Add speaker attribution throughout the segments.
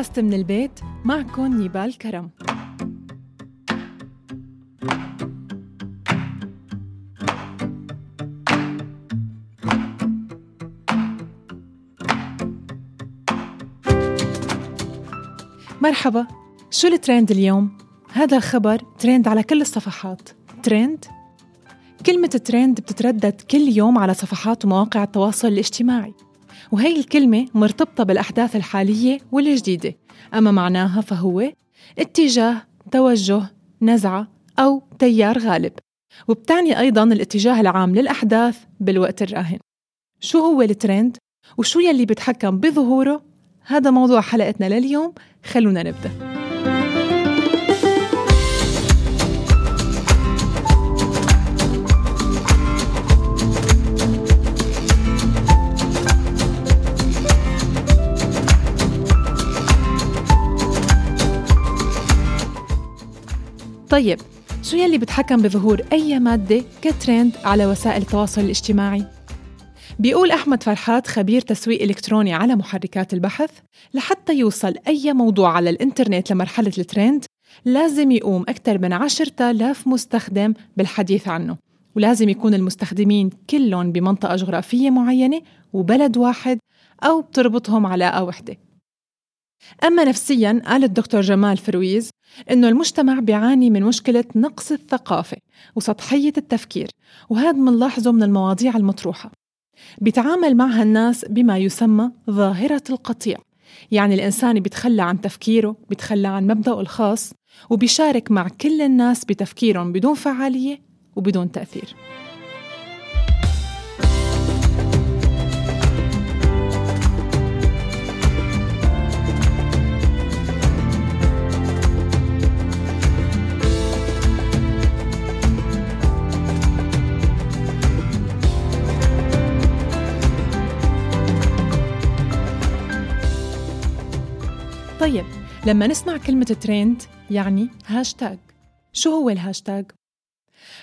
Speaker 1: بودكاست من البيت معكم نيبال كرم مرحبا شو الترند اليوم؟ هذا الخبر ترند على كل الصفحات ترند؟ كلمة ترند بتتردد كل يوم على صفحات ومواقع التواصل الاجتماعي وهي الكلمة مرتبطة بالأحداث الحالية والجديدة. أما معناها فهو اتجاه توجه نزعة أو تيار غالب. وبتعني أيضا الاتجاه العام للأحداث بالوقت الراهن. شو هو الترند؟ وشو يلي بتحكم بظهوره؟ هذا موضوع حلقتنا لليوم. خلونا نبدأ. طيب شو يلي بتحكم بظهور أي مادة كترند على وسائل التواصل الاجتماعي؟ بيقول أحمد فرحات خبير تسويق إلكتروني على محركات البحث لحتى يوصل أي موضوع على الإنترنت لمرحلة الترند لازم يقوم أكثر من عشرة آلاف مستخدم بالحديث عنه ولازم يكون المستخدمين كلهم بمنطقة جغرافية معينة وبلد واحد أو بتربطهم علاقة وحدة أما نفسياً قال الدكتور جمال فرويز إنه المجتمع بيعاني من مشكلة نقص الثقافة وسطحية التفكير وهذا منلاحظه من المواضيع المطروحة. بيتعامل معها الناس بما يسمى ظاهرة القطيع يعني الإنسان بيتخلى عن تفكيره بيتخلى عن مبدأه الخاص وبيشارك مع كل الناس بتفكيرهم بدون فعالية وبدون تأثير. لما نسمع كلمة ترند يعني هاشتاج شو هو الهاشتاج؟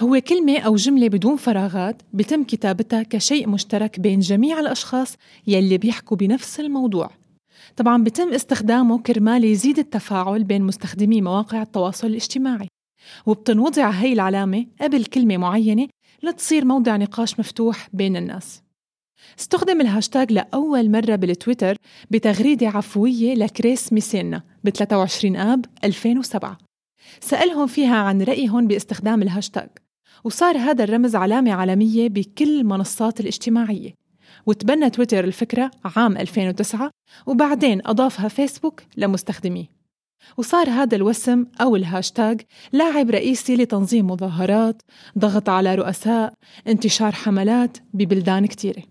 Speaker 1: هو كلمة أو جملة بدون فراغات بتم كتابتها كشيء مشترك بين جميع الأشخاص يلي بيحكوا بنفس الموضوع. طبعا بتم استخدامه كرمال يزيد التفاعل بين مستخدمي مواقع التواصل الاجتماعي. وبتنوضع هي العلامة قبل كلمة معينة لتصير موضع نقاش مفتوح بين الناس. استخدم الهاشتاج لأول مرة بالتويتر بتغريدة عفوية لكريس ميسينا. ب 23 آب 2007 سألهم فيها عن رأيهم باستخدام الهاشتاج. وصار هذا الرمز علامة عالمية بكل المنصات الاجتماعية. وتبنى تويتر الفكرة عام 2009 وبعدين أضافها فيسبوك لمستخدميه. وصار هذا الوسم أو الهاشتاج لاعب رئيسي لتنظيم مظاهرات ضغط على رؤساء انتشار حملات ببلدان كتيره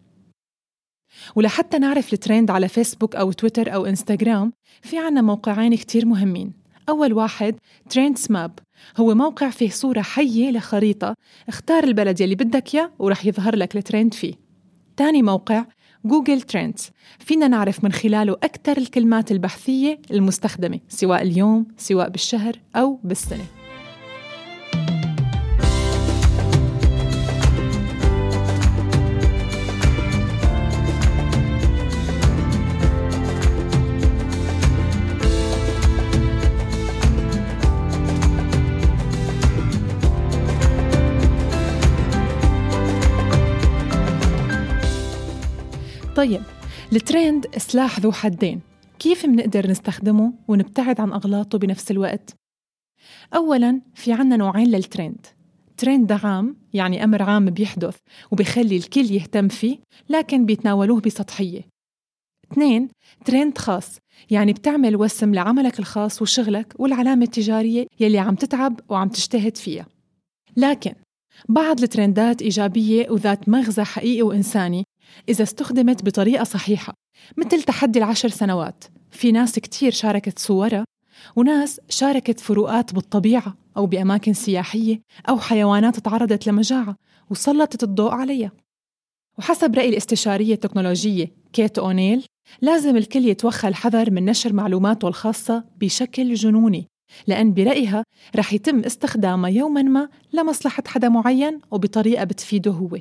Speaker 1: ولحتى نعرف الترند على فيسبوك أو تويتر أو إنستغرام في عنا موقعين كتير مهمين. أول واحد Trendsmap هو موقع فيه صورة حية لخريطة. اختار البلد يلي بدك إياه ورح يظهر لك الترند فيه. تاني موقع Google Trends فينا نعرف من خلاله أكثر الكلمات البحثية المستخدمة سواء اليوم سواء بالشهر أو بالسنة. الترند سلاح ذو حدين. كيف منقدر نستخدمه ونبتعد عن أغلاطه بنفس الوقت؟ أولاً في عنا نوعين للترند. ترند عام يعني أمر عام بيحدث وبيخلي الكل يهتم فيه لكن بيتناولوه بسطحية. اثنين ترند خاص يعني بتعمل وسم لعملك الخاص وشغلك والعلامة التجارية يلي عم تتعب وعم تجتهد فيها. لكن بعض الترندات إيجابية وذات مغزى حقيقي وإنساني إذا استخدمت بطريقة صحيحة مثل تحدي العشر سنوات. في ناس كتير شاركت صورها وناس شاركت فروقات بالطبيعة أو بأماكن سياحية أو حيوانات تعرضت لمجاعة وسلطت الضوء عليها. وحسب رأي الاستشارية التكنولوجية كيت أونيل لازم الكل يتوخى الحذر من نشر معلوماته الخاصة بشكل جنوني لأن برأيها رح يتم استخدامها يوما ما لمصلحة حدا معين وبطريقة بتفيده هو.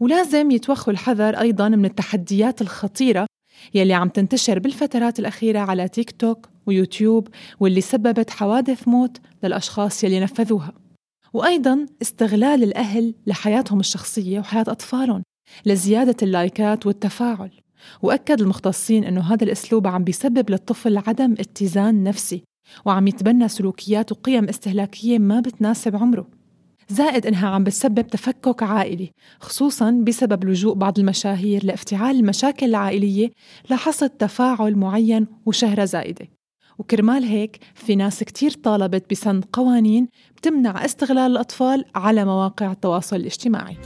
Speaker 1: ولازم يتوخوا الحذر أيضا من التحديات الخطيرة يلي عم تنتشر بالفترات الأخيرة على تيك توك ويوتيوب واللي سببت حوادث موت للأشخاص يلي نفذوها. وأيضا استغلال الأهل لحياتهم الشخصية وحياة أطفالهم لزيادة اللايكات والتفاعل. وأكد المختصين أنه هذا الأسلوب عم بيسبب للطفل عدم اتزان نفسي وعم يتبنى سلوكيات وقيم استهلاكية ما بتناسب عمره. زائد إنها عم بتسبب تفكك عائلي خصوصا بسبب لجوء بعض المشاهير لافتعال المشاكل العائلية لحصد تفاعل معين وشهرة زائدة وكرمال هيك في ناس كتير طالبت بسن قوانين بتمنع استغلال الأطفال على مواقع التواصل الاجتماعي.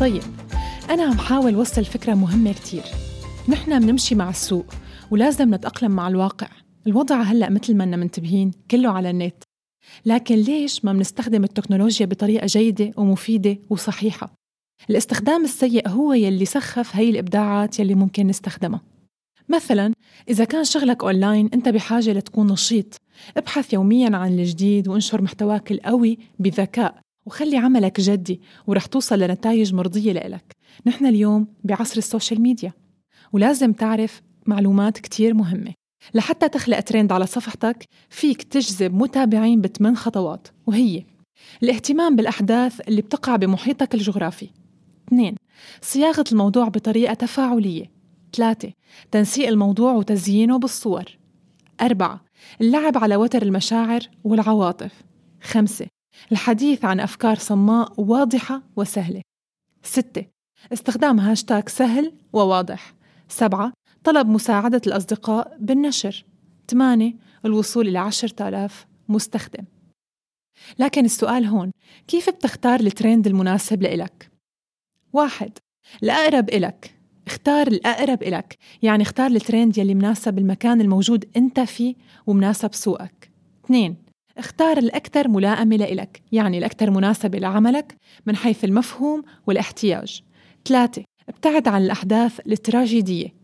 Speaker 1: طيب أنا عم حاول وصل فكرة مهمة كتير. نحن بنمشي مع السوق ولازم نتأقلم مع الواقع. الوضع هلأ مثل ما منتبهين كله على النت. لكن ليش ما بنستخدم التكنولوجيا بطريقة جيدة ومفيدة وصحيحة؟ الاستخدام السيء هو يلي سخف هي الإبداعات يلي ممكن نستخدمها. مثلا إذا كان شغلك أونلاين أنت بحاجة لتكون نشيط. ابحث يوميا عن الجديد وانشر محتواك القوي بذكاء. وخلي عملك جدي ورح توصل لنتائج مرضية لإلك. نحن اليوم بعصر ال social media. ولازم تعرف معلومات كتير مهمة. لحتى تخلق ترند على صفحتك فيك تجذب متابعين بثمان خطوات. وهي الاهتمام بالأحداث اللي بتقع بمحيطك الجغرافي. اثنين صياغة الموضوع بطريقة تفاعلية. ثلاثة تنسيق الموضوع وتزيينه بالصور. أربعة اللعب على وتر المشاعر والعواطف. خمسة الحديث عن أفكار صماء واضحة وسهلة. ستة استخدام هاشتاج سهل وواضح. سبعة طلب مساعدة الأصدقاء بالنشر. ثمانية الوصول إلى عشرة آلاف مستخدم. لكن السؤال هون كيف بتختار الترند المناسب لإلك؟ واحد الأقرب إلك. اختار الأقرب إلك يعني اختار الترند يلي مناسب المكان الموجود أنت فيه ومناسب سوقك. اثنين اختار الأكثر ملائمة لإلك يعني الأكثر مناسبة لعملك من حيث المفهوم والاحتياج. ثلاثة ابتعد عن الأحداث التراجيدية.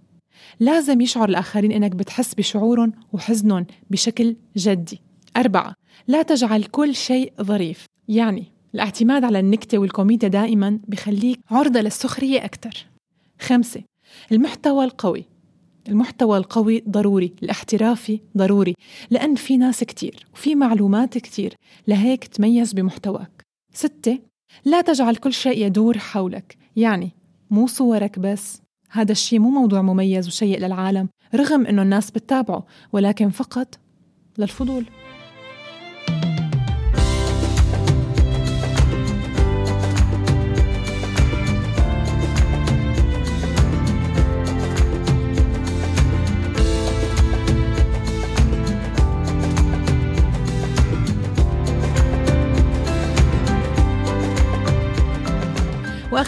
Speaker 1: لازم يشعر الآخرين إنك بتحس بشعورهم وحزنهم بشكل جدي. أربعة لا تجعل كل شيء ظريف. يعني الاعتماد على النكتة والكوميديا دائما بخليك عرضة للسخرية أكثر. خمسة المحتوى القوي. المحتوى القوي ضروري الاحترافي ضروري. لأن في ناس كتير وفي معلومات كتير لهيك تميز بمحتواك. ستة لا تجعل كل شيء يدور حولك. يعني مو صورك بس. هذا الشيء مو موضوع مميز وشيء للعالم رغم إنه الناس بتتابعه ولكن فقط للفضول.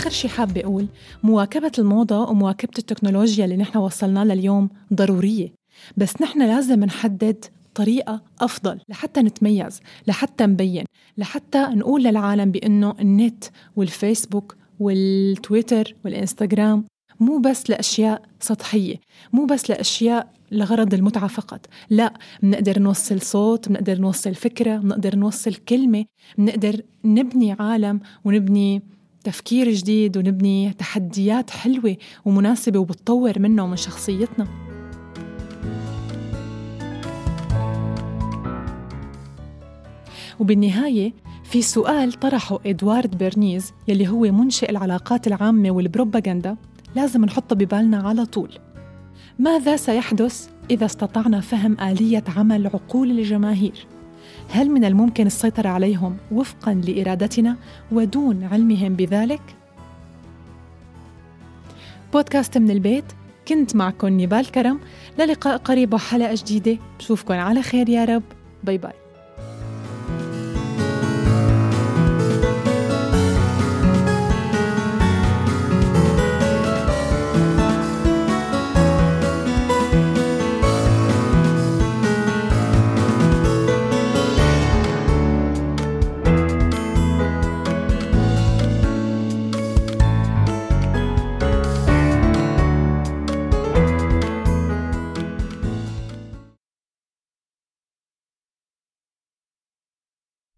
Speaker 1: وآخر شي حابة أقول مواكبة الموضة ومواكبة التكنولوجيا اللي نحن وصلنا لها اليوم ضرورية. بس نحن لازم نحدد طريقة أفضل لحتى نتميز لحتى نبين لحتى نقول للعالم بأنه النت والفيسبوك والتويتر والإنستغرام مو بس لأشياء سطحية مو بس لأشياء لغرض المتعة فقط. لا بنقدر نوصل صوت بنقدر نوصل فكرة بنقدر نوصل كلمة بنقدر نبني عالم ونبني تفكير جديد ونبني تحديات حلوة ومناسبة وبتطور منا ومن شخصيتنا وبالنهاية في سؤال طرحه إدوارد بيرنيز يلي هو منشئ العلاقات العامة والبروباغندا لازم نحطه ببالنا على طول ماذا سيحدث إذا استطعنا فهم آلية عمل عقول الجماهير؟ هل من الممكن السيطرة عليهم وفقا لإرادتنا ودون علمهم بذلك؟ بودكاست من البيت كنت معكم نبال كرم. للقاء قريب وحلقة جديدة. بشوفكن على خير يا رب. باي باي.